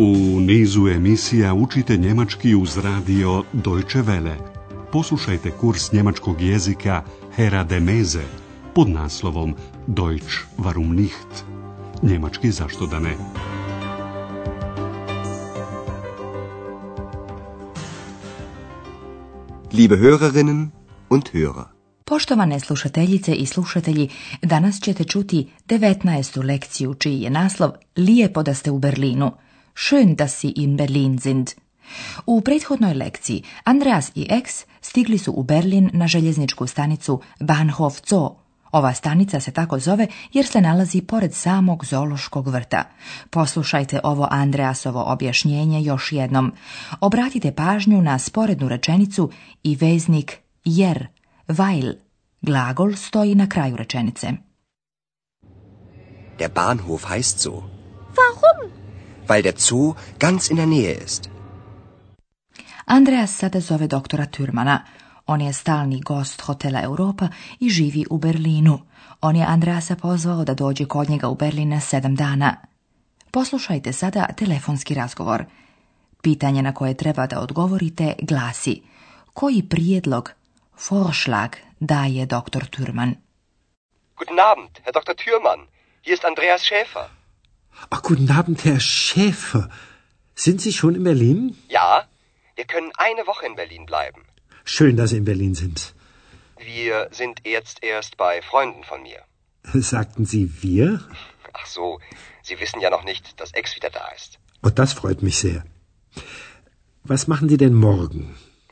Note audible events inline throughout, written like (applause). U nizu emisija učite njemački uz radio Deutsche Welle. Poslušajte kurs njemačkog jezika Hera de Meze pod naslovom Deutsch warum nicht? Njemački zašto da ne? Liebe Hörerinnen und Hörer. Poštovane slušateljice i slušatelji, danas ćete čuti 19. lekciju čiji je naslov Lijepo da ste u Berlinu – Schön, dass Sie in Berlin sind. U prethodnoj lekciji Andreas i Ex stigli su u Berlin na željezničku stanicu Bahnhof Zoo. Ova stanica se tako zove jer se nalazi pored samog Zološkog vrta. Poslušajte ovo Andreasovo objašnjenje još jednom. Obratite pažnju na sporednu rečenicu i veznik jer, weil. Glagol stoji na kraju rečenice. Der Bahnhof heißt so. Warum? weil der Zoo ganz in der Nähe ist. Andreas sada zove doktora Türmana. On je stalni gost hotela Europa i živi u Berlinu. On je Andreasa pozvao da dođe kod njega u Berlin na sedam dana. Poslušajte sada telefonski razgovor. Pitanje na koje treba da odgovorite glasi Koji prijedlog, foršlag, daje doktor Türman? Guten Abend, Herr Dr. Türman. Hier ist Andreas Schäfer. Ach, guten Abend, Herr Schäfer. Sind Sie schon in Berlin? Ja, wir können eine Woche in Berlin bleiben. Schön, dass Sie in Berlin sind. Wir sind jetzt erst bei Freunden von mir. Sagten Sie wir? Ach so, Sie wissen ja noch nicht, dass Ex wieder da ist. Und oh, das freut mich sehr. Was machen Sie denn morgen?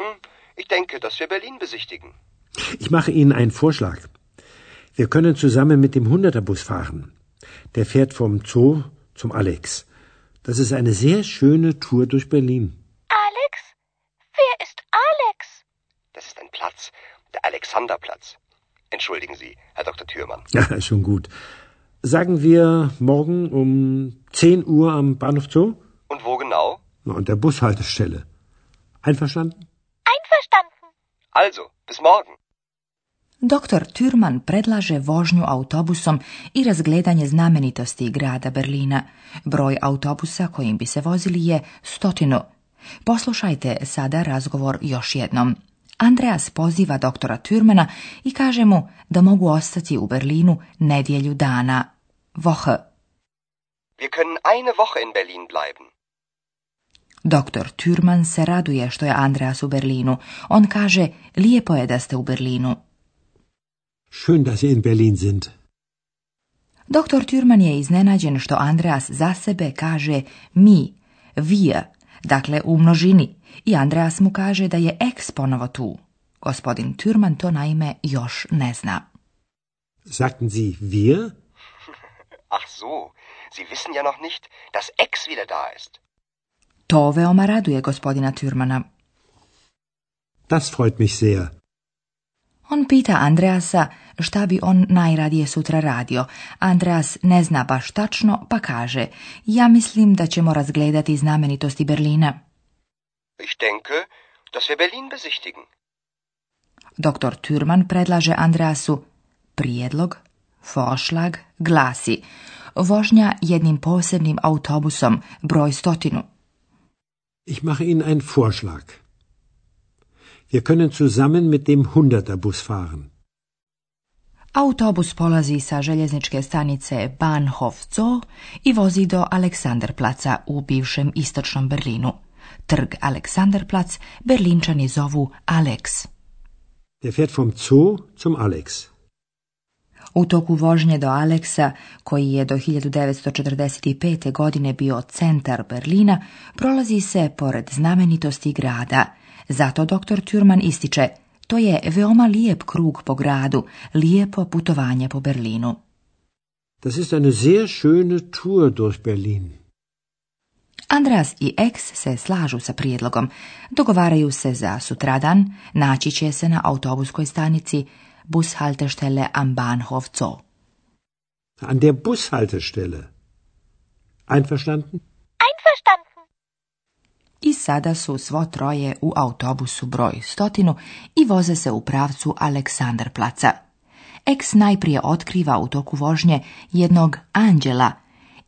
Hm, ich denke, dass wir Berlin besichtigen. Ich mache Ihnen einen Vorschlag. Wir können zusammen mit dem Hunderterbus fahren. Der fährt vom Zoo zum Alex. Das ist eine sehr schöne Tour durch Berlin. Alex? Wer ist Alex? Das ist ein Platz, der Alexanderplatz. Entschuldigen Sie, Herr Dr. Thürmann. (laughs) Ja, schon gut. Sagen wir morgen um 10 Uhr am Bahnhof Zoo? Und wo genau? Na, an der Bushaltestelle. Einverstanden? Einverstanden. Also, bis morgen. Doktor Türman predlaže vožnju autobusom i razgledanje znamenitosti grada Berlina. Broj autobusa kojim bi se vozili je stotinu. Poslušajte sada razgovor još jednom. Andreas poziva doktora Türmana i kaže mu da mogu ostati u Berlinu nedjelju dana. Woche. Wir können eine Woche in Berlin bleiben. Doktor Türman se raduje što je Andreas u Berlinu. On kaže, lijepo je da ste u Berlinu. Schön, dass Sie in Berlin sind. Doktor Tjurman je iznenađen što Andreas za sebe kaže mi, wir, dakle u množini, i Andreas mu kaže da je ex ponovo tu. Gospodin türman to naime još ne zna. Sagten Sie wir? (laughs) Ach so, Sie wissen ja noch nicht, dass ex wieder da ist. To veoma raduje gospodina Tjurmana. Das freut mich sehr. On pita Andreasa šta bi on najradije sutra radio. Andreas ne zna baš tačno, pa kaže, ja mislim da ćemo razgledati znamenitosti Berlina. Ich denke, dass wir Berlin besichtigen. Doktor Türman predlaže Andreasu prijedlog, foršlag, glasi, vožnja jednim posebnim autobusom, broj stotinu. Ich mache Ihnen einen Vorschlag. Wir können zusammen mit dem fahren. Autobus polazi sa željezničke stanice Zoo i vozi do Aleksandarplaca u bivšem istočnom Berlinu. Trg Aleksandarplac Berlinčani zovu Alex. Der fährt vom Zoo zum Alex. U toku vožnje do Aleksa, koji je do 1945. godine bio centar Berlina, prolazi se pored znamenitosti grada, zato dr. Thurman ističe, to je veoma lijep krug po gradu, lijepo putovanje po Berlinu. Das ist eine sehr schöne Tour durch Berlin. Andras i Ex se slažu sa prijedlogom. Dogovaraju se za sutradan, naći će se na autobuskoj stanici Bushaltestelle am Bahnhof Zoo. An der Bushaltestelle. Einverstanden? Einverstanden i sada su svo troje u autobusu broj stotinu i voze se u pravcu Aleksandar placa. Eks najprije otkriva u toku vožnje jednog anđela,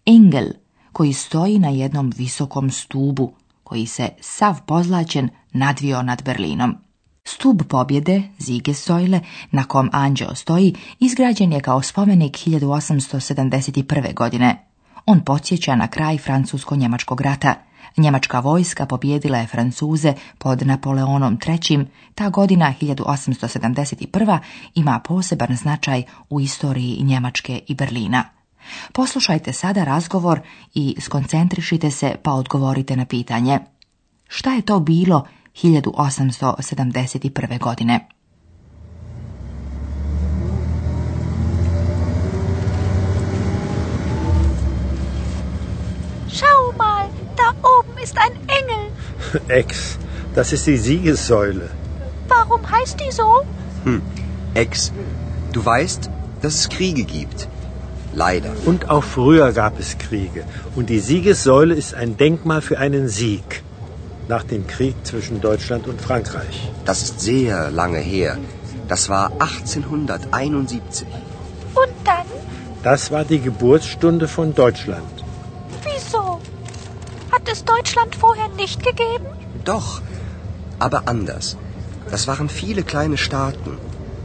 Engel, koji stoji na jednom visokom stubu, koji se sav pozlaćen nadvio nad Berlinom. Stub pobjede, Zige Sojle, na kom anđeo stoji, izgrađen je kao spomenik 1871. godine. On podsjeća na kraj Francusko-Njemačkog rata – Njemačka vojska pobjedila je Francuze pod Napoleonom III. Ta godina 1871. ima poseban značaj u istoriji Njemačke i Berlina. Poslušajte sada razgovor i skoncentrišite se pa odgovorite na pitanje. Šta je to bilo 1871. godine? Da oben ist ein Engel. (laughs) Ex, das ist die Siegessäule. Warum heißt die so? Hm. Ex, du weißt, dass es Kriege gibt. Leider. Und auch früher gab es Kriege. Und die Siegessäule ist ein Denkmal für einen Sieg. Nach dem Krieg zwischen Deutschland und Frankreich. Das ist sehr lange her. Das war 1871. Und dann? Das war die Geburtsstunde von Deutschland. Hat es Deutschland vorher nicht gegeben? Doch, aber anders. Das waren viele kleine Staaten,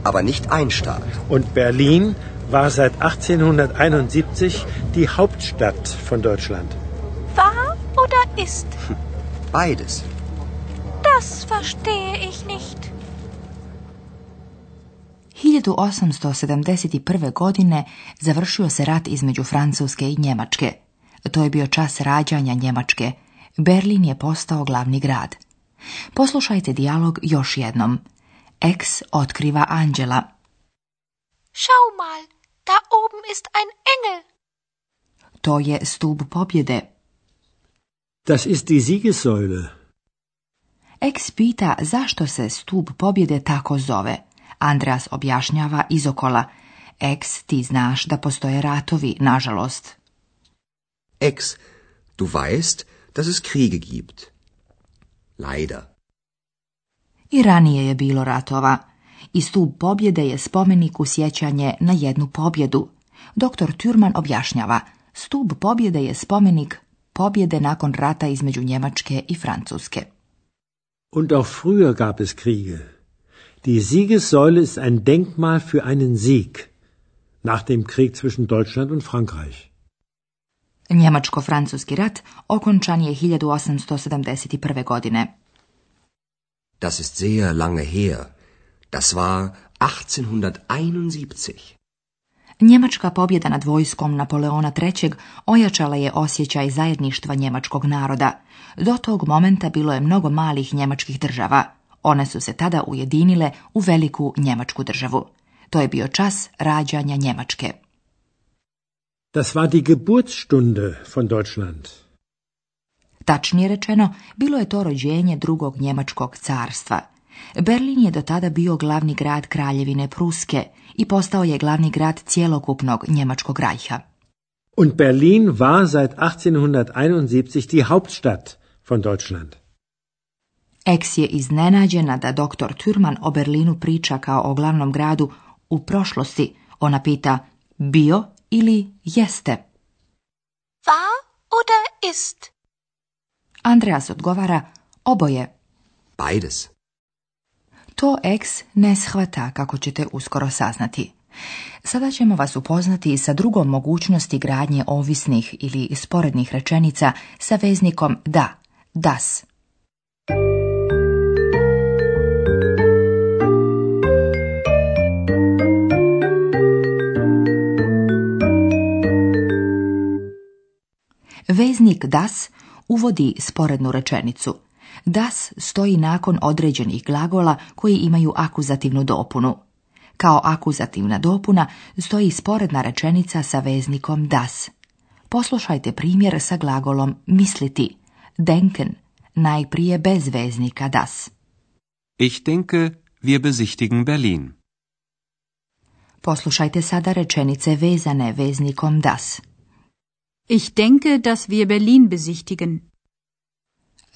aber nicht ein Staat. Und Berlin war seit 1871 die Hauptstadt von Deutschland. War oder ist? (laughs) Beides. Das verstehe ich nicht. 1871. godine završio se rat između Francuske i Njemačke – To je bio čas rađanja Njemačke. Berlin je postao glavni grad. Poslušajte dijalog još jednom. Ex otkriva Anđela. Schau mal, da oben ist ein Engel. To je stup pobjede. Das ist die Siegessäule. Ex pita zašto se stup pobjede tako zove. Andreas objašnjava izokola. Ex, ti znaš da postoje ratovi, nažalost. Ex. Du weißt, dass es Kriege gibt. Leider. I ranije je bilo ratova. I stup pobjede je spomenik u sjećanje na jednu pobjedu. Doktor Türman objašnjava, stup pobjede je spomenik pobjede nakon rata između Njemačke i Francuske. Und auch früher gab es Kriege. Die Siegessäule ist ein Denkmal für einen Sieg nach dem Krieg zwischen Deutschland und Frankreich. Njemačko-francuski rat okončan je 1871. godine. Das ist sehr lange her. Das war 1871. Njemačka pobjeda nad vojskom Napoleona III. ojačala je osjećaj zajedništva njemačkog naroda. Do tog momenta bilo je mnogo malih njemačkih država. One su se tada ujedinile u veliku njemačku državu. To je bio čas rađanja Njemačke. Das war die Geburtsstunde von Deutschland. Tačnije rečeno, bilo je to rođenje drugog njemačkog carstva. Berlin je do tada bio glavni grad kraljevine Pruske i postao je glavni grad cjelokupnog njemačkog rajha. Und Berlin war seit 1871 die Hauptstadt von Deutschland. Eks je iznenađena da doktor Thürman o Berlinu priča kao o glavnom gradu u prošlosti. Ona pita, bio ili jeste? Va oder ist? Andreas odgovara oboje. Beides. To ex ne shvata kako ćete uskoro saznati. Sada ćemo vas upoznati sa drugom mogućnosti gradnje ovisnih ili sporednih rečenica sa veznikom da, das. Veznik das uvodi sporednu rečenicu. Das stoji nakon određenih glagola koji imaju akuzativnu dopunu. Kao akuzativna dopuna stoji sporedna rečenica sa veznikom das. Poslušajte primjer sa glagolom misliti, denken, najprije bez veznika das. Ich denke, wir besichtigen Berlin. Poslušajte sada rečenice vezane veznikom das. Ich denke, dass wir Berlin besichtigen.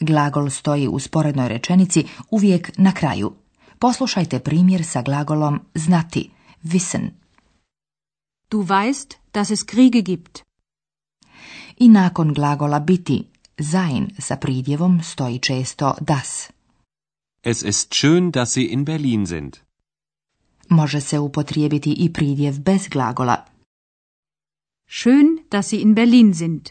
Glagol stoji u sporednoj rečenici uvijek na kraju. Poslušajte primjer sa glagolom znati, wissen. Du weißt, dass es Kriege gibt. I nakon glagola biti, sein sa pridjevom stoji često das. Es ist schön, dass Sie in Berlin sind. Može se upotrijebiti i pridjev bez glagola. Schön da Sie in Berlin sind.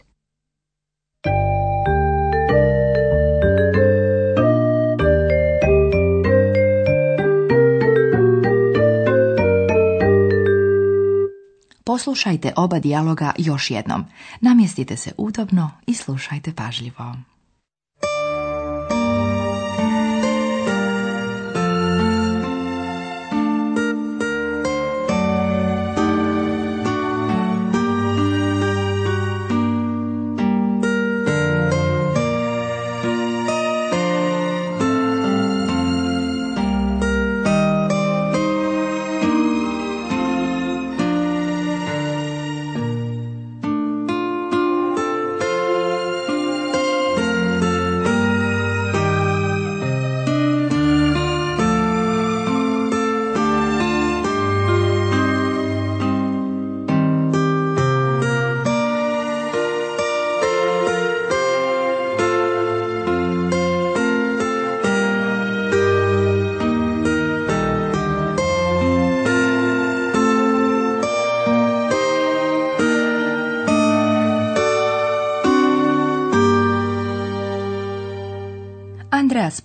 Poslušajte oba dijaloga još jednom. Namjestite se udobno i slušajte pažljivo.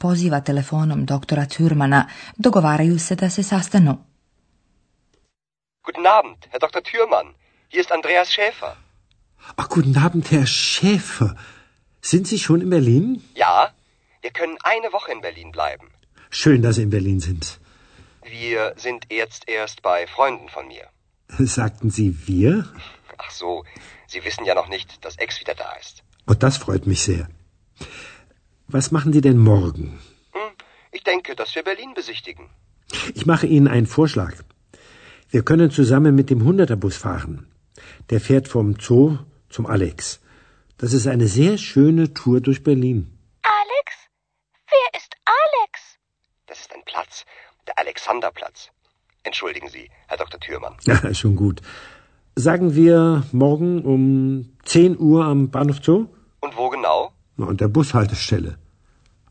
poziva telefonom doktora Thürmana dogovaraju se da se sastanu. Guten Abend, Herr Dr. Thürmann. Hier ist Andreas Schäfer. Ach, guten Abend, Herr Schäfer. Sind Sie schon in Berlin? Ja, wir können eine Woche in Berlin bleiben. Schön, dass Sie in Berlin sind. Wir sind jetzt erst bei Freunden von mir. Sagten Sie wir? Ach so, Sie wissen ja noch nicht, dass Ex wieder da ist. Und oh, das freut mich sehr. Was machen Sie denn morgen? Hm, ich denke, dass wir Berlin besichtigen. Ich mache Ihnen einen Vorschlag. Wir können zusammen mit dem Hunderterbus fahren. Der fährt vom Zoo zum Alex. Das ist eine sehr schöne Tour durch Berlin. Alex? Wer ist Alex? Das ist ein Platz, der Alexanderplatz. Entschuldigen Sie, Herr Dr. Thürmann. (laughs) Ja, schon gut. Sagen wir morgen um 10 Uhr am Bahnhof Zoo? Und wo genau? an der Bushaltestelle.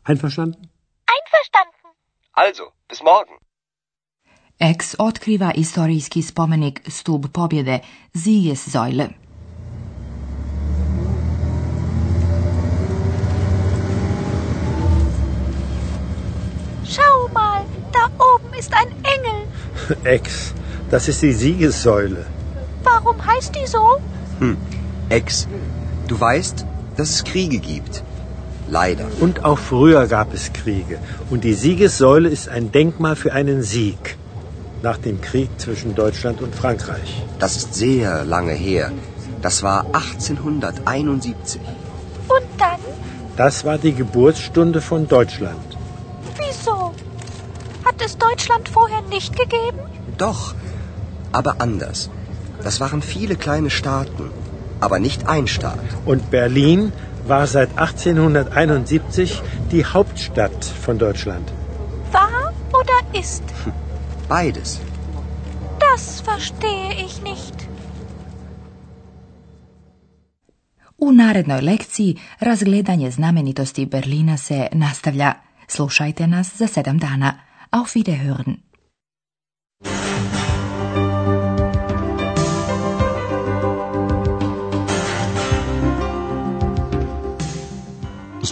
Einverstanden? Einverstanden. Also, bis morgen. Ex otkriva istorijski spomenik Stub pobjede, Siegessäule. Schau mal, da oben ist ein Engel. (laughs) Ex, das ist die Siegessäule. Warum heißt die so? Hm. Ex, du weißt, dass es Kriege gibt. Leider. Und auch früher gab es Kriege. Und die Siegessäule ist ein Denkmal für einen Sieg nach dem Krieg zwischen Deutschland und Frankreich. Das ist sehr lange her. Das war 1871. Und dann? Das war die Geburtsstunde von Deutschland. Wieso? Hat es Deutschland vorher nicht gegeben? Doch, aber anders. Das waren viele kleine Staaten, aber nicht ein Staat. Und Berlin war seit 1871 die Hauptstadt von Deutschland. War oder ist? (laughs) Beides. Das verstehe ich nicht. U narednoj lekciji razgledanje znamenitosti Berlina se nastavlja. Slušajte nas za sedam dana. Auf Wiederhören.